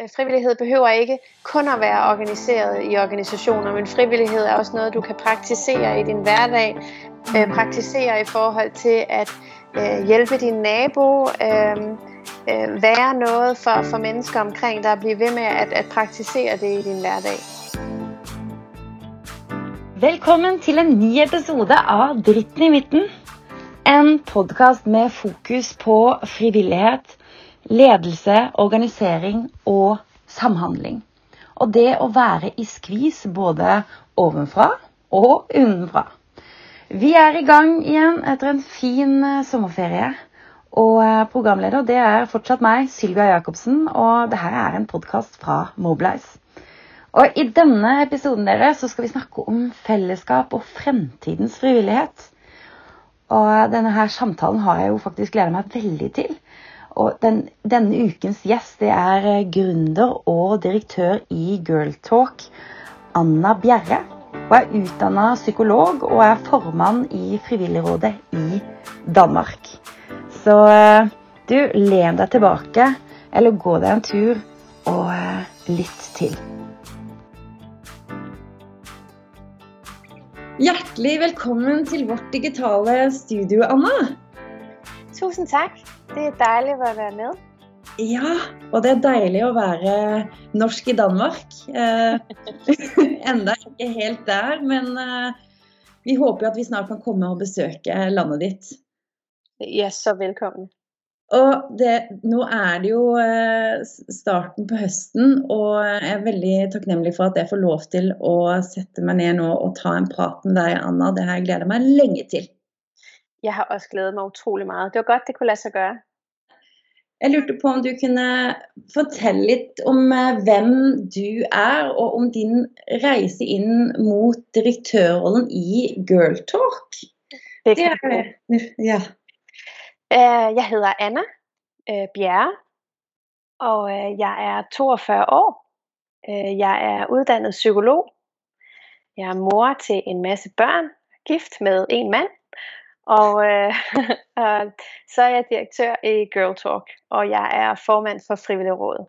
Øh, frivillighed behøver ikke kun at være organiseret i organisationer, men frivillighed er også noget, du kan praktisere i din hverdag. Øh, praktisere i forhold til at øh, hjælpe din nabo, øh, øh, være noget for, for mennesker omkring dig, blive ved med at, at praktisere det i din hverdag. Velkommen til en ny episode av Dritten i midten. En podcast med fokus på frivillighed, ledelse, organisering og samhandling. Og det å være i skvis både ovenfra og unnenfra. Vi er i gang igjen etter en fin eh, sommerferie. Og eh, programleder det er fortsatt meg, Sylvia Jacobsen, og det her er en podkast fra Mobilize. Og I denne episoden dere, så skal vi snakke om fellesskap og fremtidens frivillighet. Og denne her samtalen har jeg jo faktisk gleda meg veldig til. Og den, denne ukens gjest det er eh, gründer og direktør i Girltalk, Anna Bjerre. Hun er utdanna psykolog og er formann i Frivilligrådet i Danmark. Så eh, du, len deg tilbake, eller gå deg en tur, og eh, lytt til. Hjertelig velkommen til vårt digitale studio, Anna. Tusind tak. Det er dejligt at være med. Ja, og det er dejligt at være norsk i Danmark. Eh, enda ikke helt der, men eh, vi håper at vi snart kan komme og besøke landet ditt. Ja, så velkommen. Og det, nå er det jo eh, starten på høsten, og jeg er veldig takknemlig for at jeg får lov til å sette meg ned nå og ta en prat med deg, Anna. Det jeg gleder meg lenge til. Jeg har også glædet mig utrolig meget. Det var godt, det kunne lade sig gøre. Jeg lurte på om du kunne fortelle litt om eh, hvem du er, og om din reise inn mot direktørrollen i Girl Talk. Det kan det. Ja. Øh, Jeg hedder Anna øh, Bjerre, og øh, jeg er 42 år. Øh, Jeg er uddannet psykolog. Jeg er mor til en masse børn, gift med en mand, og, øh, og så er jeg direktør i Girl Talk, og jeg er formand for Frivilligrådet.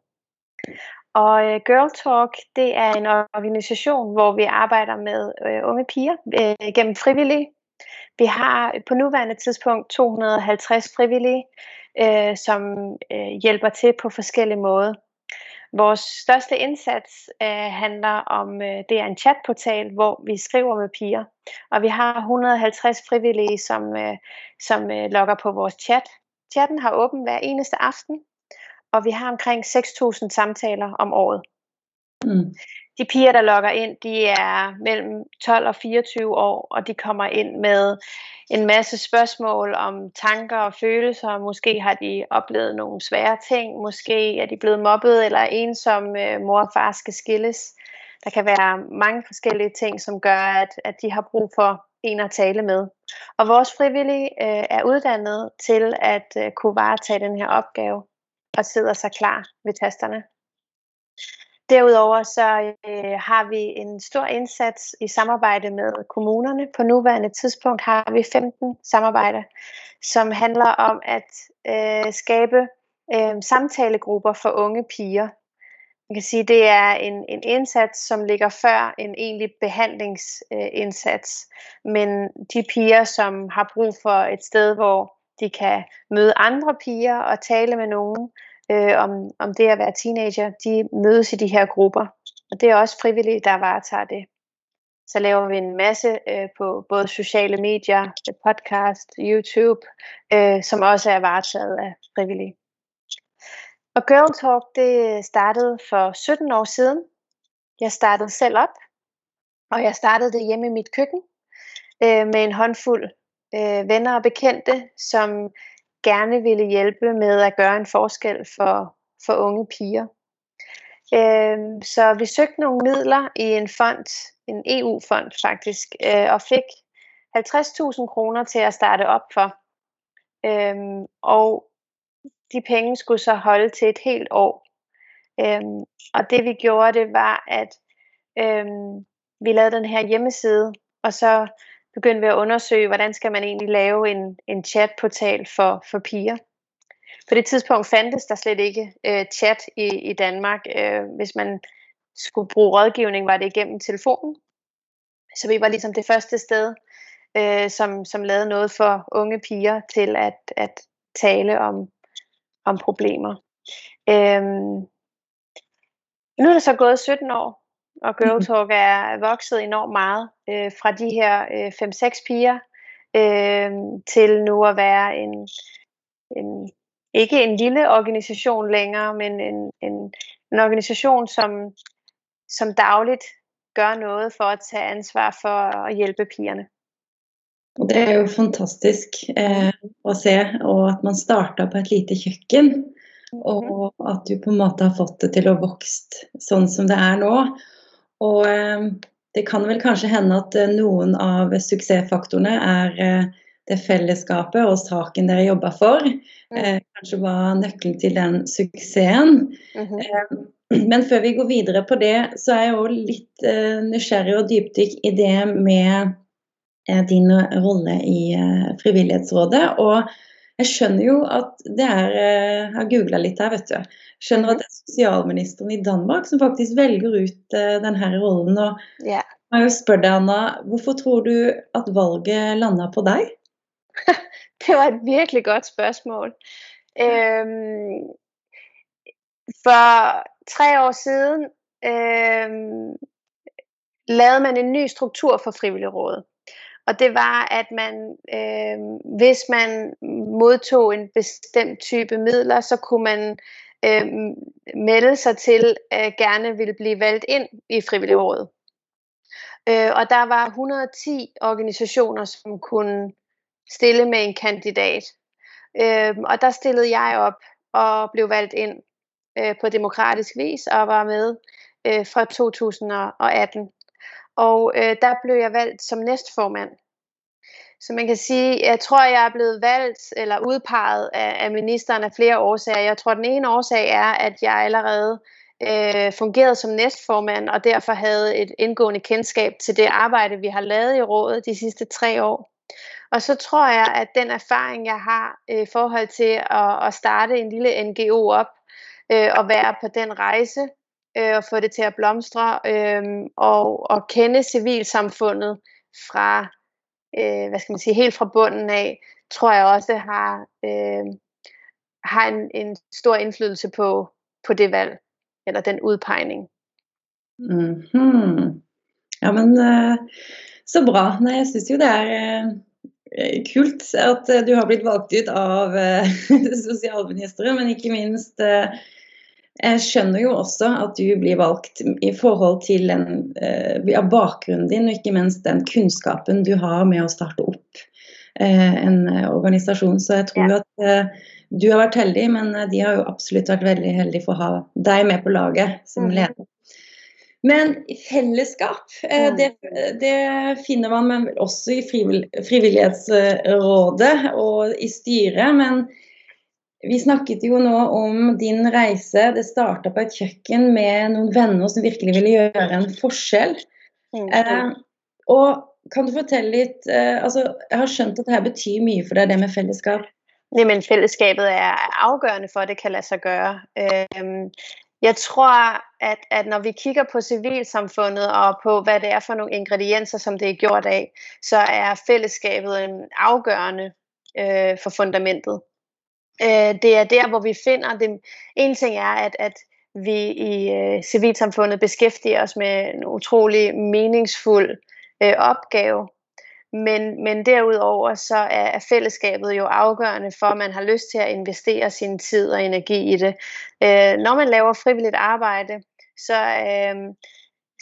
Og øh, Girl Talk, det er en organisation, hvor vi arbejder med øh, unge piger øh, gennem frivillige. Vi har på nuværende tidspunkt 250 frivillige, øh, som øh, hjælper til på forskellige måder. Vores største indsats øh, handler om, øh, det er en chatportal, hvor vi skriver med piger. Og vi har 150 frivillige, som, øh, som øh, logger på vores chat. Chatten har åben hver eneste aften, og vi har omkring 6.000 samtaler om året. Mm. De piger, der logger ind, de er mellem 12 og 24 år, og de kommer ind med en masse spørgsmål om tanker og følelser. Måske har de oplevet nogle svære ting. Måske er de blevet mobbet eller ensomme. Øh, mor og far skal skilles. Der kan være mange forskellige ting, som gør, at, at de har brug for en at tale med. Og vores frivillige øh, er uddannet til at øh, kunne varetage den her opgave og sidder sig klar ved tasterne. Derudover så øh, har vi en stor indsats i samarbejde med kommunerne. På nuværende tidspunkt har vi 15 samarbejder, som handler om at øh, skabe øh, samtalegrupper for unge piger. Man kan sige, det er en, en indsats, som ligger før en egentlig behandlingsindsats. Øh, Men de piger, som har brug for et sted, hvor de kan møde andre piger og tale med nogen, øh, om, om det at være teenager, de mødes i de her grupper. Og det er også frivillige, der varetager det. Så laver vi en masse øh, på både sociale medier, øh, podcast, YouTube, øh, som også er varetaget af frivillige. Og Girl Talk, det startede for 17 år siden. Jeg startede selv op, og jeg startede det hjemme i mit køkken øh, med en håndfuld øh, venner og bekendte, som gerne ville hjælpe med at gøre en forskel for, for unge piger. Øh, så vi søgte nogle midler i en fond, en EU-fond faktisk, øh, og fik 50.000 kroner til at starte op for. Øh, og de penge skulle så holde til et helt år. Øhm, og det vi gjorde, det var, at øhm, vi lavede den her hjemmeside, og så begyndte vi at undersøge, hvordan skal man egentlig lave en, en chatportal for, for piger. på det tidspunkt fandtes der slet ikke øh, chat i, i Danmark. Øh, hvis man skulle bruge rådgivning, var det igennem telefonen. Så vi var ligesom det første sted, øh, som, som lavede noget for unge piger til at, at tale om, om problemer. Øh, nu er det så gået 17 år, og Girl. Talk er vokset enormt meget øh, fra de her øh, 5-6 piger øh, til nu at være en, en ikke en lille organisation længere, men en, en, en organisation, som, som dagligt gør noget for at tage ansvar for at hjælpe pigerne. Det er jo fantastisk eh, å se, og at man starta på et lite kjøkken. Og mhm. at du på en måte har fått det til å vokse sånn som det er nå. Og eh, det kan vel kanskje hende at eh, noen av suksessfaktorene er eh, det fellesskapet og saken dere jobber for. Mm. Kanskje var nøkkelen til den suksessen. Mm -hmm. Men før vi går videre på det, så er jeg òg litt nysgjerrig og dypdykk i det med din rolle i Frivillighetsrådet. Og jeg skjønner jo at det er Jeg har googla litt her, vet du. Skjønner at det er sosialministeren i Danmark som faktisk velger ut denne rollen. Og yeah. jeg jo spør deg, Anna, hvorfor tror du at valget landa på deg? det var et virkelig godt spørsmål. Øhm, for tre år siden øh, lavede man en ny struktur for frivilligrådet. Og det var, at man, øh, hvis man modtog en bestemt type midler, så kunne man øh, melde sig til at gerne ville blive valgt ind i frivilligrådet. Øh, og der var 110 organisationer, som kunne stille med en kandidat. Øh, og der stillede jeg op og blev valgt ind øh, på demokratisk vis og var med øh, fra 2018. Og øh, der blev jeg valgt som næstformand. Så man kan sige, jeg tror, jeg er blevet valgt eller udpeget af, af ministeren af flere årsager. Jeg tror, den ene årsag er, at jeg allerede øh, fungerede som næstformand, og derfor havde et indgående kendskab til det arbejde, vi har lavet i rådet de sidste tre år. Og så tror jeg, at den erfaring, jeg har øh, i forhold til at, at starte en lille NGO op, øh, og være på den rejse, øh, og få det til at blomstre, øh, og, og kende civilsamfundet fra, øh, hvad skal man sige, helt fra bunden af, tror jeg også har, øh, har en, en stor indflydelse på, på det valg, eller den udpegning. Mm-hmm. Ja, men øh, så bra. Nej, jeg synes jo det er øh, eh, kult at eh, du har blitt valgt ut av eh, socialministeren, sosialministeren, men ikke minst jeg skjønner jo også at du blir valgt i forhold til en, uh, bakgrunnen din, og ikke minst den kunnskapen du har med å starte opp uh, en organisasjon. Så jeg tror ja. at uh, du har vært heldig, men de har jo absolutt vært veldig heldige for å ha deg med på laget som mm. leder. Men fellesskap, mm. det, det, finner man også i Frivillighetsrådet og i styret. Men vi snakket jo nå om din reise. Det starta på et kjøkken med noen venner som virkelig ville gjøre en forskjell. Mm. Eh, og kan du fortelle litt eh, altså, Jeg har skjønt at dette betyr mye for deg, det med fellesskap. Jamen, fællesskabet er afgørende for, at det kan lade sig gøre. Øhm, jeg tror, at, at når vi kigger på civilsamfundet og på, hvad det er for nogle ingredienser, som det er gjort af, så er fællesskabet en afgørende øh, for fundamentet. Øh, det er der, hvor vi finder det. En ting er, at, at vi i øh, civilsamfundet beskæftiger os med en utrolig meningsfuld øh, opgave. Men, men derudover så er, er fællesskabet jo afgørende for, at man har lyst til at investere sin tid og energi i det. Øh, når man laver frivilligt arbejde, så, øh,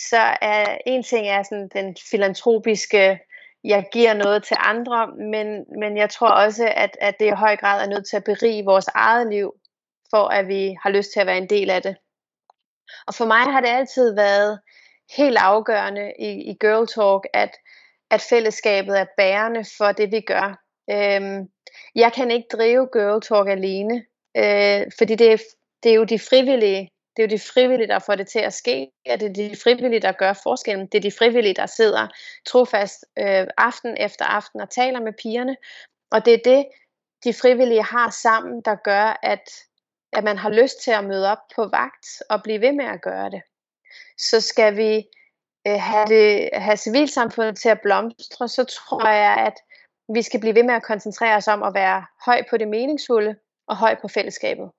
så er en ting er sådan den filantropiske jeg giver noget til andre, men, men jeg tror også, at, at det i høj grad er nødt til at berige vores eget liv, for at vi har lyst til at være en del af det. Og for mig har det altid været helt afgørende i, i Girl Talk, at, at fællesskabet er bærende for det, vi gør. Øhm, jeg kan ikke drive Girl Talk alene, øh, fordi det er, det er jo de frivillige, det er jo de frivillige, der får det til at ske, og det er de frivillige, der gør forskellen. Det er de frivillige, der sidder trofast øh, aften efter aften og taler med pigerne. Og det er det, de frivillige har sammen, der gør, at, at man har lyst til at møde op på vagt og blive ved med at gøre det. Så skal vi øh, have, det, have civilsamfundet til at blomstre, så tror jeg, at vi skal blive ved med at koncentrere os om at være høj på det meningsfulde og høj på fællesskabet.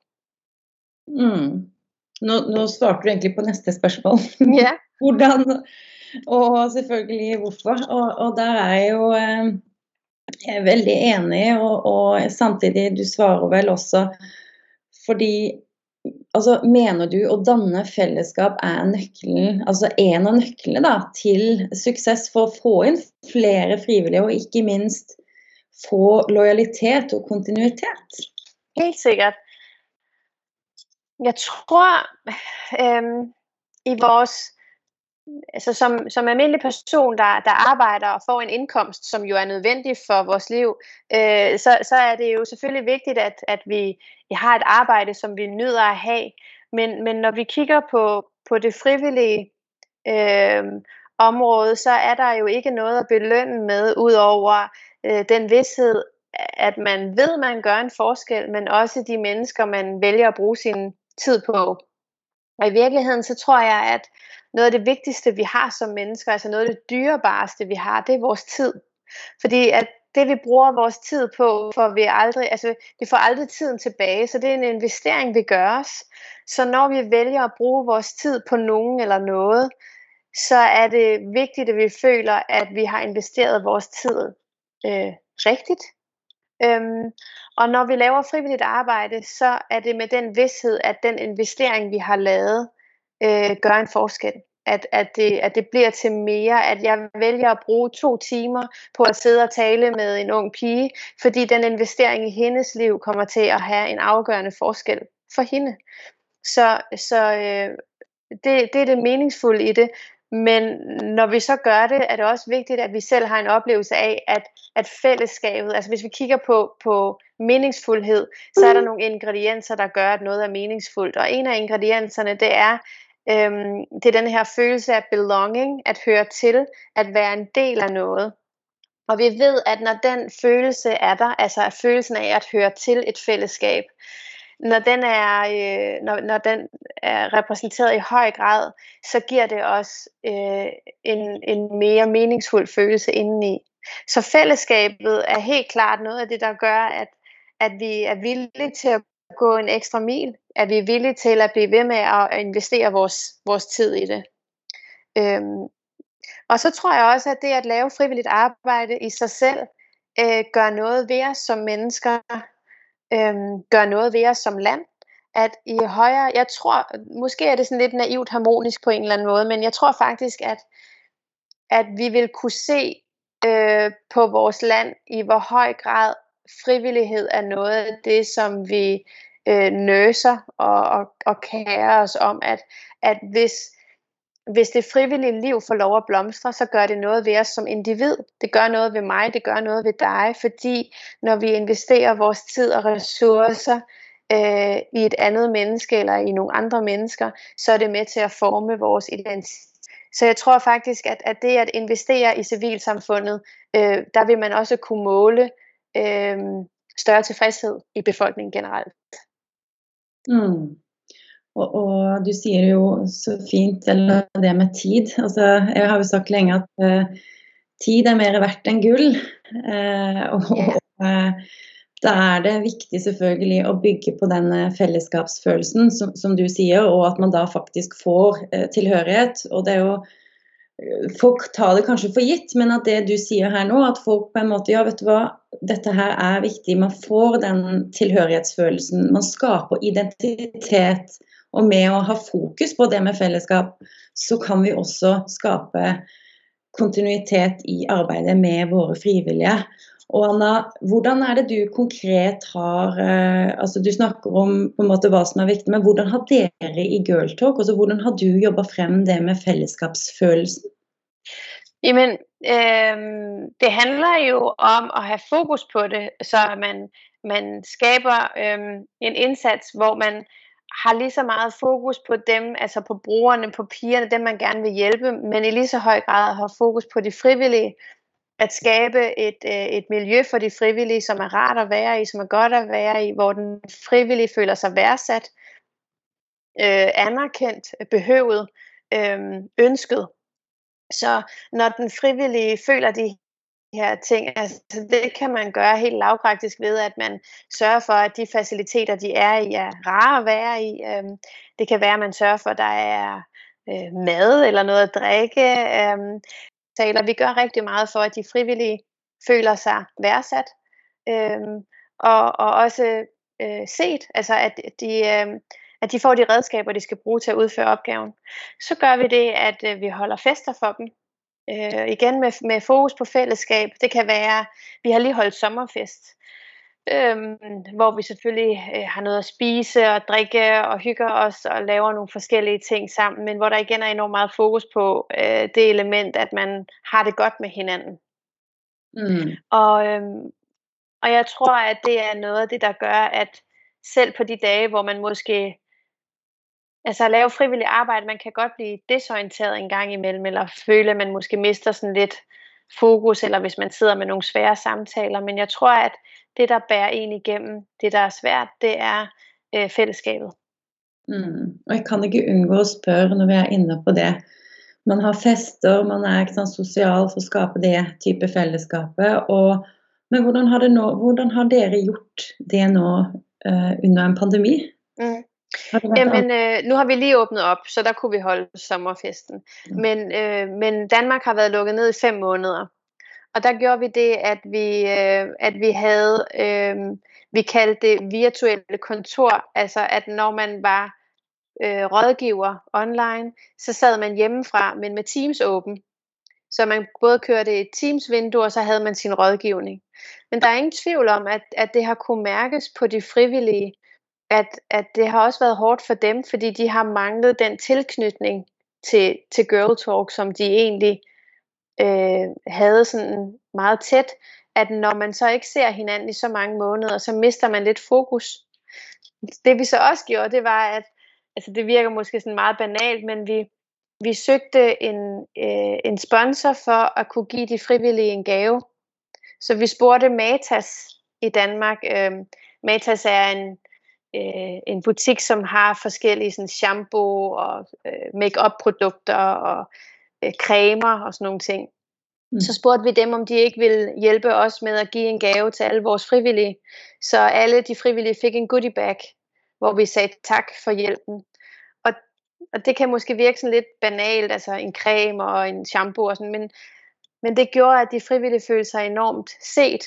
Mm. Nå, nå svarte du egentlig på næste spørgsmål. Ja. Hvordan, og selvfølgelig hvorfor. Og, og der er jeg jo eh, jeg er veldig enig, og, og samtidig, du svarer vel også fordi altså, Mener du å danne fellesskap er nøkkelen, altså en av nøklene da, til suksess for å få inn flere frivillige, og ikke minst få lojalitet og kontinuitet? Helt sikkert. Jeg tror øhm, i vores altså som, som almindelig person, der, der arbejder og får en indkomst, som jo er nødvendig for vores liv, øh, så, så er det jo selvfølgelig vigtigt, at, at vi, vi har et arbejde, som vi nyder at have. Men, men når vi kigger på, på det frivillige øh, område, så er der jo ikke noget at belønne med, udover øh, den vidshed, at man ved, man gør en forskel, men også de mennesker, man vælger at bruge sin tid på. Og i virkeligheden, så tror jeg, at noget af det vigtigste, vi har som mennesker, altså noget af det dyrebareste, vi har, det er vores tid. Fordi at det, vi bruger vores tid på, får vi aldrig, altså, det får aldrig tiden tilbage, så det er en investering, vi gør os. Så når vi vælger at bruge vores tid på nogen eller noget, så er det vigtigt, at vi føler, at vi har investeret vores tid øh, rigtigt. Øhm, og når vi laver frivilligt arbejde, så er det med den vidshed, at den investering, vi har lavet, øh, gør en forskel. At, at, det, at det bliver til mere, at jeg vælger at bruge to timer på at sidde og tale med en ung pige, fordi den investering i hendes liv kommer til at have en afgørende forskel for hende. Så, så øh, det, det er det meningsfulde i det. Men når vi så gør det, er det også vigtigt, at vi selv har en oplevelse af, at, at fællesskabet, altså hvis vi kigger på, på meningsfuldhed, så er der nogle ingredienser, der gør, at noget er meningsfuldt. Og en af ingredienserne, det er, øhm, det er den her følelse af belonging, at høre til, at være en del af noget. Og vi ved, at når den følelse er der, altså følelsen af at høre til et fællesskab, når den er, øh, når, når den er repræsenteret i høj grad, så giver det os øh, en, en mere meningsfuld følelse indeni. Så fællesskabet er helt klart noget af det, der gør, at, at vi er villige til at gå en ekstra mil, at vi er villige til at blive ved med at investere vores, vores tid i det. Øhm, og så tror jeg også, at det at lave frivilligt arbejde i sig selv, øh, gør noget ved os som mennesker, øhm, gør noget ved os som land, at i højere, jeg tror, måske er det sådan lidt naivt harmonisk på en eller anden måde, men jeg tror faktisk, at, at vi vil kunne se øh, på vores land, i hvor høj grad frivillighed er noget af det, som vi øh, nøser og, og, og kærer os om, at, at hvis, hvis det frivillige liv får lov at blomstre, så gør det noget ved os som individ. Det gør noget ved mig, det gør noget ved dig, fordi når vi investerer vores tid og ressourcer øh, i et andet menneske eller i nogle andre mennesker, så er det med til at forme vores identitet. Så jeg tror faktisk, at, at det at investere i civilsamfundet, øh, der vil man også kunne måle øh, større tilfredshed i befolkningen generelt. Mm. Og, og, du sier jo så fint eller det med tid. Altså, jeg har jo sagt lenge at uh, tid er mer verdt enn gull. Uh, og, og uh, da er det viktig selvfølgelig å bygge på den fellesskapsfølelsen som, som, du sier, og at man da faktisk får tilhørighet. Og det er jo Folk tar det kanskje for gitt, men at det du sier her nå, at folk på en måte Ja, vet du hva, dette her er viktig. Man får den tilhørighetsfølelsen. Man skaper identitet. Og med å ha fokus på det med fellesskap, så kan vi også skape kontinuitet i arbeidet med våre frivillige. Og Anna, hvordan er det du konkret har eh, altså Du snakker om på en måte hva som er viktig, men hvordan har dere i Girltalk altså Hvordan har du jobba frem det med fellesskapsfølelsen? Jamen, øh, det handler jo om at have fokus på det, så man, man skaber øh, en indsats, hvor man har lige så meget fokus på dem, altså på brugerne, på pigerne, dem man gerne vil hjælpe, men i lige så høj grad har fokus på de frivillige, at skabe et, øh, et miljø for de frivillige, som er rart at være i, som er godt at være i, hvor den frivillige føler sig værdsat, øh, anerkendt, behøvet, øh, ønsket. Så når den frivillige føler de her ting, altså det kan man gøre helt lavpraktisk ved, at man sørger for, at de faciliteter, de er i, er rare at være i. Øhm, det kan være, at man sørger for, at der er øh, mad eller noget at drikke. Øhm, taler. Vi gør rigtig meget for, at de frivillige føler sig værdsat. Øhm, og, og også øh, set, altså at de, øh, at de får de redskaber, de skal bruge til at udføre opgaven. Så gør vi det, at øh, vi holder fester for dem. Øh, igen med, med fokus på fællesskab. Det kan være, vi har lige holdt sommerfest, øh, hvor vi selvfølgelig øh, har noget at spise og drikke og hygger os og laver nogle forskellige ting sammen, men hvor der igen er enormt meget fokus på øh, det element, at man har det godt med hinanden. Mm. Og, øh, og jeg tror, at det er noget af det, der gør, at selv på de dage, hvor man måske Altså at lave frivillig arbejde, man kan godt blive desorienteret en gang imellem, eller føle, at man måske mister sådan lidt fokus, eller hvis man sidder med nogle svære samtaler. Men jeg tror, at det, der bærer en igennem, det, der er svært, det er øh, fællesskabet. Mm. Og jeg kan ikke undgå at spørge, når vi er inde på det. Man har fester, man er ikke social for at skabe det type fællesskapet. Og, men hvordan har, det nå, hvordan har dere gjort det nå uh, under en pandemi? Mm. Jamen, øh, nu har vi lige åbnet op, så der kunne vi holde sommerfesten. Mm. Men, øh, men Danmark har været lukket ned i fem måneder. Og der gjorde vi det, at vi, øh, at vi havde, øh, vi kaldte det virtuelle kontor, altså at når man var øh, rådgiver online, så sad man hjemmefra, men med Teams åben. Så man både kørte et Teams-vindue, og så havde man sin rådgivning. Men der er ingen tvivl om, at, at det har kunne mærkes på de frivillige, at, at det har også været hårdt for dem, fordi de har manglet den tilknytning til, til Girl Talk, som de egentlig øh, havde sådan meget tæt, at når man så ikke ser hinanden i så mange måneder, så mister man lidt fokus. Det vi så også gjorde, det var, at altså det virker måske sådan meget banalt, men vi, vi søgte en, øh, en sponsor for at kunne give de frivillige en gave. Så vi spurgte Matas i Danmark. Øh, Matas er en, øh, en butik, som har forskellige sådan, shampoo og øh, make-up produkter og øh, cremer og sådan nogle ting. Mm. Så spurgte vi dem, om de ikke ville hjælpe os med at give en gave til alle vores frivillige. Så alle de frivillige fik en goodie bag, hvor vi sagde tak for hjælpen. Og, og det kan måske virke sådan lidt banalt, altså en creme og en shampoo og sådan, men, men det gjorde, at de frivillige følte sig enormt set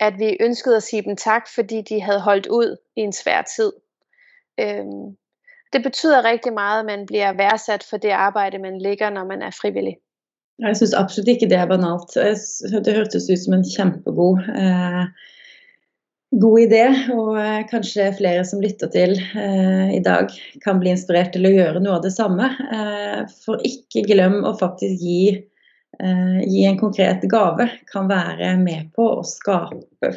at vi ønskede at sige dem tak, fordi de havde holdt ud i en svær tid. Øhm, det betyder rigtig meget, at man bliver værdsat for det arbejde, man ligger, når man er frivillig. Jeg synes absolut ikke, det er banalt. Det hørtes ut som en kjempegod eh, god idé, og eh, kanskje flere som lytter til eh, i dag kan bli inspirert til å gjøre noe av det samme. Eh, for ikke glem å faktisk gi gi en konkret gave kan være med på å skape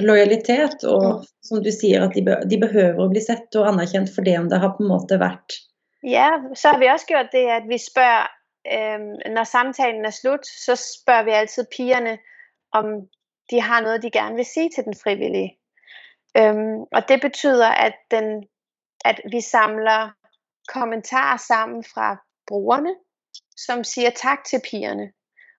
lojalitet. Og som du sier, at de, be de behøver å bli sett og anerkjent for det om det har på en måte vært Ja, så har vi også gjort det at vi spør øh, når samtalen er slutt, så spør vi alltid pigerne om de har noe de gerne vil si til den frivillige. Um, og det betyder at, den, at vi samler kommentarer sammen fra brugerne som siger tak til pigerne.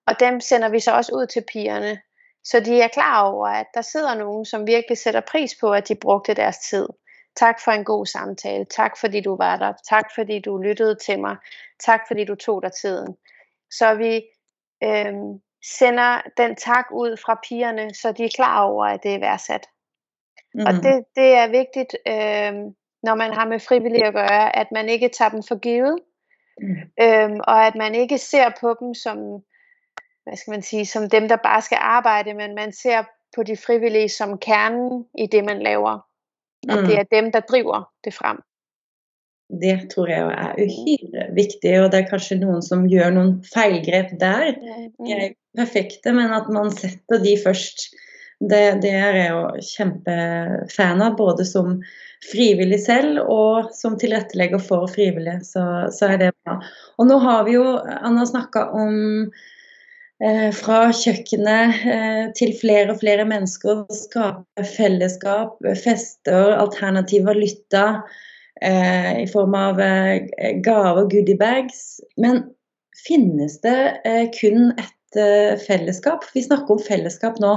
Og dem sender vi så også ud til pigerne, så de er klar over, at der sidder nogen, som virkelig sætter pris på, at de brugte deres tid. Tak for en god samtale. Tak fordi du var der. Tak fordi du lyttede til mig. Tak fordi du tog dig tiden. Så vi øh, sender den tak ud fra pigerne, så de er klar over, at det er værdsat. Mm. Og det, det er vigtigt, øh, når man har med frivillige at gøre, at man ikke tager dem for givet, Mm. Øhm, og at man ikke ser på dem som, hvad skal man sige, som dem, der bare skal arbejde, men man ser på de frivillige som kernen i det, man laver. Og mm. det er dem, der driver det frem. Det tror jeg er uhyre viktig, og det er kanskje noen som gjør noen feilgrep der. De er perfekte, men at man setter de først det, det, er jeg jo kjempefan av, både som frivillig selv og som tilrettelegger for frivillige. Så, så, er det bra. Og nå har vi jo Anna snakka om eh, fra kjøkkenet eh, til flere og flere mennesker. Skape fellesskap, fester, alternativ valuta eh, i form av eh, gaver, goodiebags. Men finnes det eh, kun ett eh, fellesskap? Vi snakker om fellesskap nå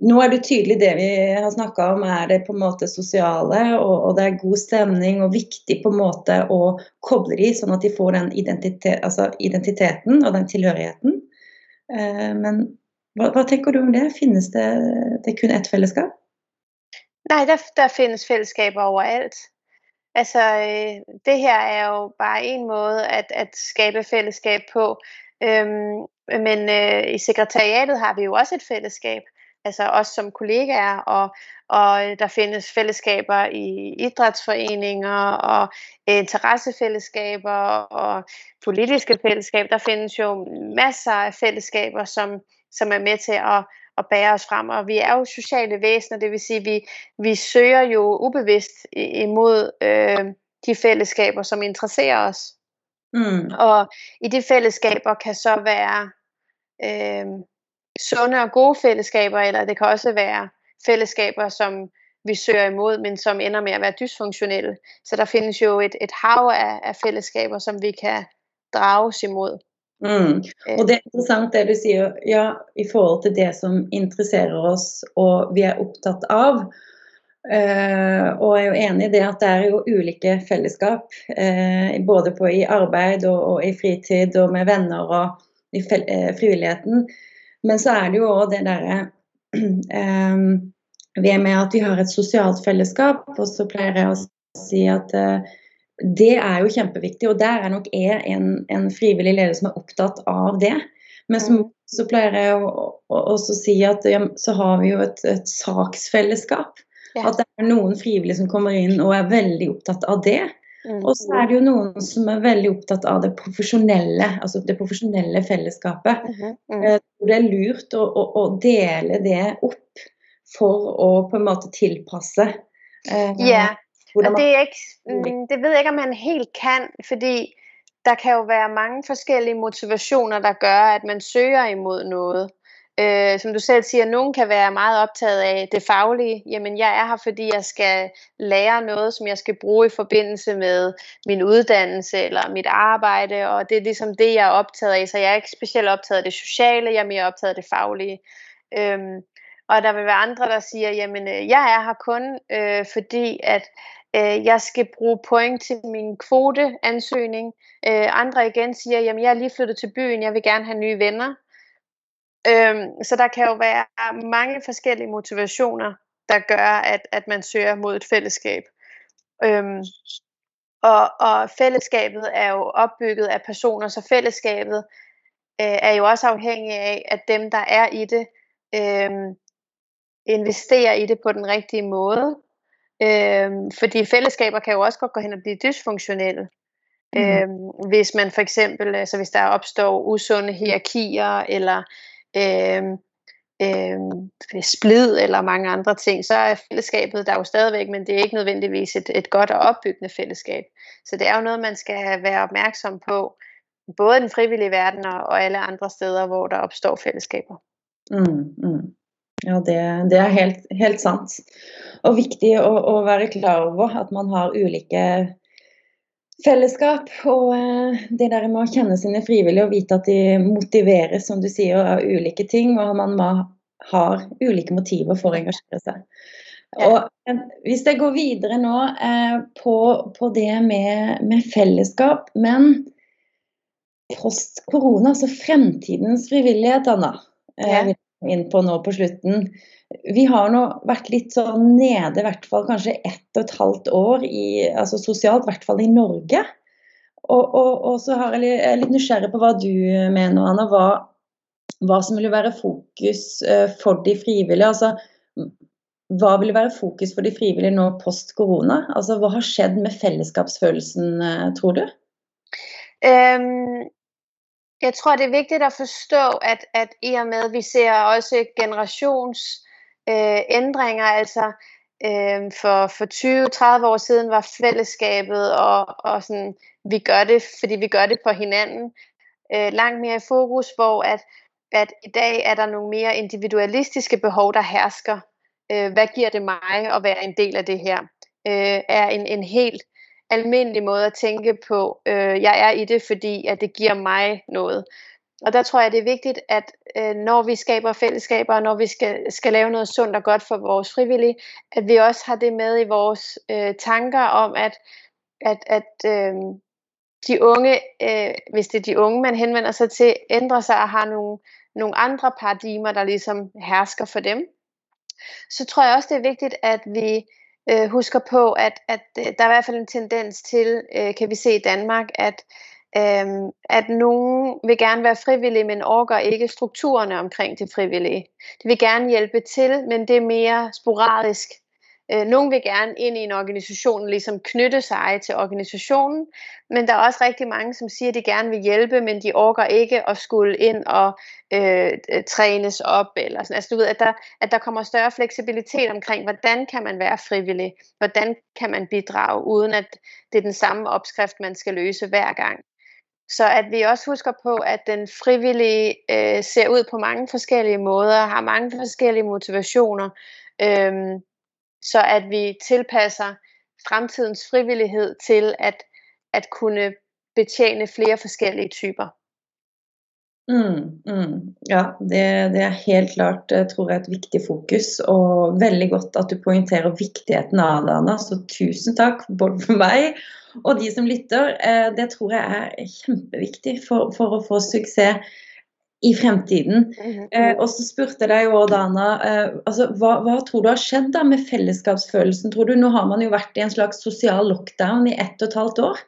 nå er det tydelig det vi har snakka om, er det på en måte sosiale, og, og, det er god stemning og viktig på en måte å koble de, sånn at de får den identitet, altså identiteten og den tilhørigheten. Eh, men hva, hva, tenker du om det? Finnes det, det kun ett fellesskap? Nej, der, der findes fællesskaber overalt. Altså, øh, det her er jo bare en måde at, at skabe fællesskab på. Øhm, men øh, i sekretariatet har vi jo også et fællesskab altså os som kollegaer, og, og der findes fællesskaber i idrætsforeninger og interessefællesskaber og politiske fællesskaber. Der findes jo masser af fællesskaber, som, som er med til at, at bære os frem, og vi er jo sociale væsener, det vil sige, at vi, vi søger jo ubevidst imod øh, de fællesskaber, som interesserer os. Mm. Og i de fællesskaber kan så være øh, sunde og gode fællesskaber, eller det kan også være fællesskaber, som vi søger imod, men som ender med at være dysfunktionelle. Så der findes jo et, et hav af, af fællesskaber, som vi kan drages imod. Mm. Og det er interessant det du sier, ja, i forhold til det som interesserer oss og vi er opptatt av. Uh, og jeg er jo enig i det at det er jo ulike fellesskap, uh, både på, i arbeid og, og, i fritid og med venner og i uh, frivilligheten. Men så er det jo òg det derre um, Ved med at vi har et sosialt fellesskap, og så pleier jeg å si at uh, det er jo kjempeviktig, og der er nok jeg en, en frivillig leder som er opptatt av det. Men så, mm. så pleier jeg å, å, også si at ja, så har vi jo et, et saksfellesskap. Ja. At det er noen frivillige som kommer inn og er veldig opptatt av det. Mm. Og så er det jo noen som er veldig opptatt av det profesjonelle, altså det profesjonelle fellesskapet. Mm -hmm. Det er lurt å, å, å, dele det opp for å på en måte tilpasse. Eh, ja, og det, er ikke, mm, det ved jeg ikke om man helt kan, fordi der kan jo være mange forskellige motivationer, der gør, at man søger imod noget. Øh, som du selv siger, nogen kan være meget optaget af det faglige. Jamen, jeg er her, fordi jeg skal lære noget, som jeg skal bruge i forbindelse med min uddannelse eller mit arbejde, og det er ligesom det, jeg er optaget af. Så jeg er ikke specielt optaget af det sociale, jeg er mere optaget af det faglige. Øhm, og der vil være andre, der siger, jamen, øh, jeg er her kun, øh, fordi at øh, jeg skal bruge point til min kvoteansøgning. Øh, andre igen siger, jamen, jeg er lige flyttet til byen, jeg vil gerne have nye venner. Øhm, så der kan jo være mange forskellige motivationer, der gør, at, at man søger mod et fællesskab. Øhm, og, og fællesskabet er jo opbygget af personer, så fællesskabet øh, er jo også afhængig af, at dem, der er i det, øh, investerer i det på den rigtige måde. Øh, fordi fællesskaber kan jo også godt gå hen og blive dysfunktionelle. Mm. Øhm, hvis man for eksempel, altså hvis der opstår usunde hierarkier, eller øh, øh, splid eller mange andre ting, så er fællesskabet der jo stadigvæk, men det er ikke nødvendigvis et, et godt og opbyggende fællesskab. Så det er jo noget, man skal være opmærksom på, både i den frivillige verden og, og alle andre steder, hvor der opstår fællesskaber. Mm, mm. Ja, det, det, er helt, helt sant. Og viktig å, å være klar over at man har ulike fellesskap. Og eh, det der med å kjenne sine frivillige og vite at de motiveres, som du sier, av ulike ting. Og man har ulike motiver for å engasjere seg. Og Hvis jeg går videre nå eh, på, på, det med, med, fellesskap, men post korona, altså fremtidens frivillighet, Anna, eh, inn på nå på slutten. Vi har nå vært litt sånn nede, i hvert fall kanskje ett og et halvt år i, altså sosialt, i hvert fall i Norge. Og, og, og så har jeg, jeg er litt nysgjerrig på hva du mener, Anna. Hva, hva som vil være fokus eh, for de frivillige. Altså, hva vil være fokus for de frivillige nå post korona? Altså, hva har skjedd med fellesskapsfølelsen, eh, tror du? Um, jeg tror, det er vigtigt at forstå, at, at i og med, at vi ser også generations øh, ændringer, altså øh, for, for 20-30 år siden var fællesskabet, og, og sådan, vi gør det, fordi vi gør det for hinanden. øh, langt mere i fokus, hvor at, at i dag er der nogle mere individualistiske behov, der hersker. Øh, hvad giver det mig at være en del af det her? Øh, er en, en helt almindelig måde at tænke på. Øh, jeg er i det, fordi at det giver mig noget. Og der tror jeg, det er vigtigt, at øh, når vi skaber fællesskaber, og når vi skal, skal lave noget sundt og godt for vores frivillige, at vi også har det med i vores øh, tanker om, at, at, at øh, de unge, øh, hvis det er de unge, man henvender sig til, ændrer sig og har nogle, nogle andre paradigmer, der ligesom hersker for dem. Så tror jeg også, det er vigtigt, at vi øh, husker på, at, at øh, der er i hvert fald en tendens til, øh, kan vi se i Danmark, at Øhm, at nogen vil gerne være frivillige, men orker ikke strukturerne omkring det frivillige. De vil gerne hjælpe til, men det er mere sporadisk. Øh, nogen vil gerne ind i en organisation, ligesom knytte sig til organisationen, men der er også rigtig mange, som siger, at de gerne vil hjælpe, men de orker ikke at skulle ind og øh, trænes op. Eller sådan. Altså, du ved, at der, at der kommer større fleksibilitet omkring, hvordan kan man være frivillig, hvordan kan man bidrage, uden at det er den samme opskrift, man skal løse hver gang. Så at vi også husker på, at den frivillige øh, ser ud på mange forskellige måder, har mange forskellige motivationer, øh, så at vi tilpasser fremtidens frivillighed til at, at kunne betjene flere forskellige typer. Mm, mm. Ja, det, det, er helt klart jeg tror jeg, et viktig fokus, og veldig godt at du poengterer viktigheten av det, Anna. Så tusen takk både for meg og de som lytter. Eh, det tror jeg er kjempeviktig for, for å få suksess i fremtiden. Mhm. Eh, og så spurte jeg deg jo, Dana, eh, altså, hva, hva, tror du har skjedd da med fellesskapsfølelsen? tror du? Nå har man jo vært i en slags sosial lockdown i ett og et halvt år.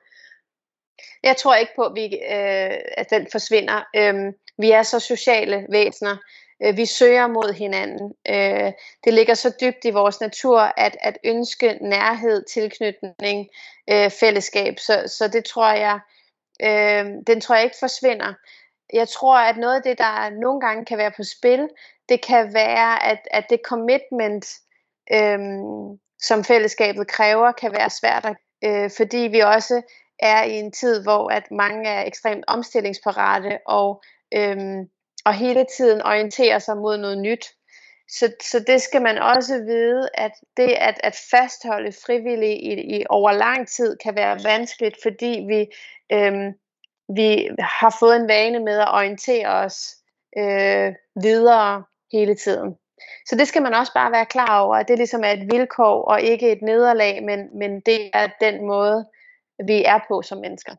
Jeg tror ikke på, at, vi, øh, at den forsvinder. Øh, vi er så sociale væsener. Øh, vi søger mod hinanden. Øh, det ligger så dybt i vores natur at, at ønske nærhed, tilknytning, øh, fællesskab. Så, så det tror jeg, øh, den tror jeg ikke forsvinder. Jeg tror, at noget af det, der nogle gange kan være på spil, det kan være, at, at det commitment, øhm, som fællesskabet kræver, kan være svært, øh, fordi vi også er i en tid, hvor at mange er ekstremt omstillingsparate og øhm, og hele tiden orienterer sig mod noget nyt. Så, så det skal man også vide, at det at, at fastholde frivillige i, i over lang tid kan være vanskeligt, fordi vi, øhm, vi har fået en vane med at orientere os øh, videre hele tiden. Så det skal man også bare være klar over, at det ligesom er et vilkår og ikke et nederlag, men, men det er den måde, vi er på som mennesker.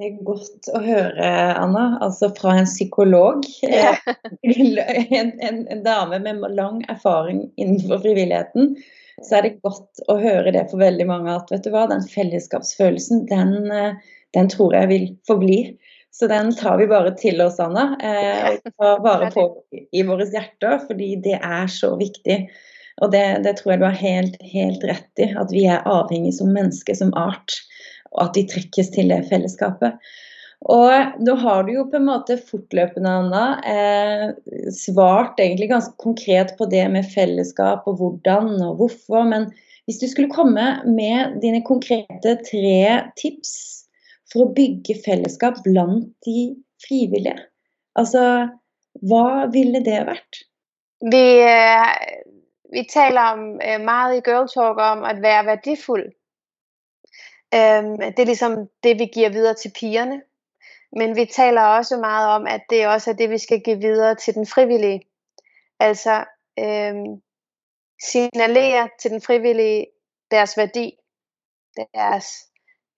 Det er godt å høre, Anna. Altså fra en psykolog ja. en, en, en, dame med lang erfaring innenfor frivilligheten. Så er det godt å høre det for veldig mange at vet du hva, den fellesskapsfølelsen, den, den tror jeg vil forbli. Så den tar vi bare til oss, Anna. Eh, og tar bare på i våre hjerter, fordi det er så viktig. Og det, det tror jeg du har helt, helt rett i. At vi er avhengig som mennesker, som art og at de trekkes til det fellesskapet. Og nå har du jo på en måte fortløpende, Anna, eh, svart egentlig ganske konkret på det med fellesskap og hvordan og hvorfor. Men hvis du skulle komme med dine konkrete tre tips for å bygge fellesskap blant de frivillige, altså hva ville det vært? Vi, eh, vi taler om, eh, meget i Girl Talk om at være værdifuld. Øhm, det er ligesom det, vi giver videre til pigerne. Men vi taler også meget om, at det også er det, vi skal give videre til den frivillige. Altså øhm, signalere til den frivillige deres værdi, deres,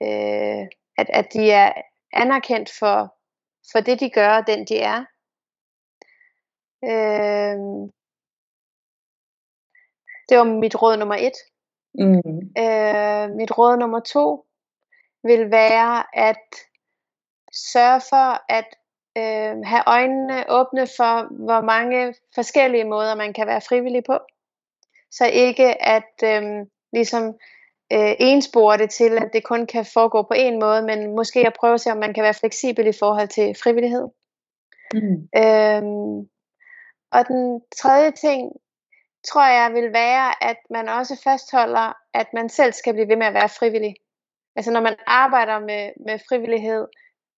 øh, at, at de er anerkendt for, for det, de gør, og den de er. Øhm, det var mit råd nummer et. Mm. Øh, mit råd nummer to vil være at sørge for at øh, have øjnene åbne for, hvor mange forskellige måder man kan være frivillig på. Så ikke at øh, ligesom øh, enspore det til, at det kun kan foregå på en måde, men måske at prøve at se, om man kan være fleksibel i forhold til frivillighed. Mm. Øh, og den tredje ting, tror jeg vil være, at man også fastholder, at man selv skal blive ved med at være frivillig. Altså når man arbejder med, med frivillighed,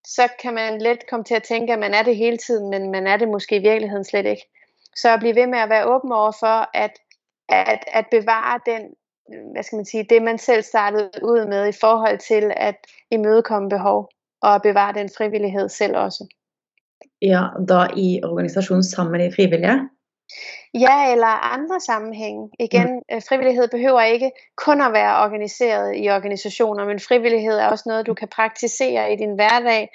så kan man let komme til at tænke, at man er det hele tiden, men man er det måske i virkeligheden slet ikke. Så at blive ved med at være åben over for, at, at, at bevare den, hvad skal man sige, det man selv startede ud med i forhold til at imødekomme behov, og bevare den frivillighed selv også. Ja, da i organisationen sammen i frivillige? Ja, eller andre sammenhænge. Igen, mm. frivillighed behøver ikke kun at være organiseret i organisationer, men frivillighed er også noget, du kan praktisere i din hverdag.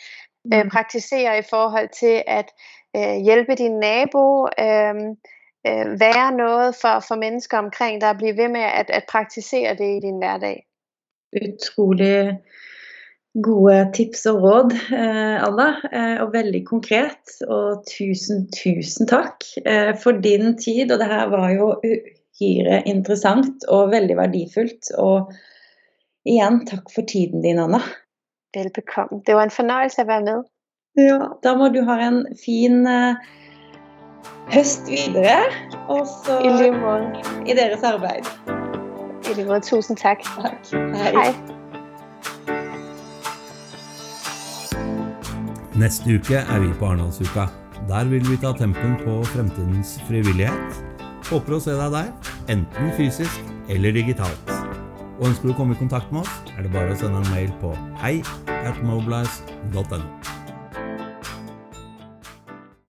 Mm. Øh, praktisere i forhold til at øh, hjælpe din nabo, øh, øh, være noget for, for mennesker omkring dig, og blive ved med at, at praktisere det i din hverdag. Utrolig gode tips og råd, eh, Anna. Eh, og veldig konkret. Og tusen, tusen takk eh, for din tid. Og det her var jo uhyre interessant og veldig verdifullt. Og igjen, takk for tiden din, Anna. Velbekomme. Det var en fornøjelse at være med. Ja, da må du ha en fin høst videre. Og så I lige måde. I deres arbeid. I lige måde. Tusen tak. Takk. Hei. Hej. Neste uke er vi på Arendalsuka. Der vil vi ta tempen på fremtidens frivillighet. Håper å se deg der, enten fysisk eller digitalt. Og ønsker du å komme i kontakt med oss, er det bare å sende en mail på hei at mobilize.no.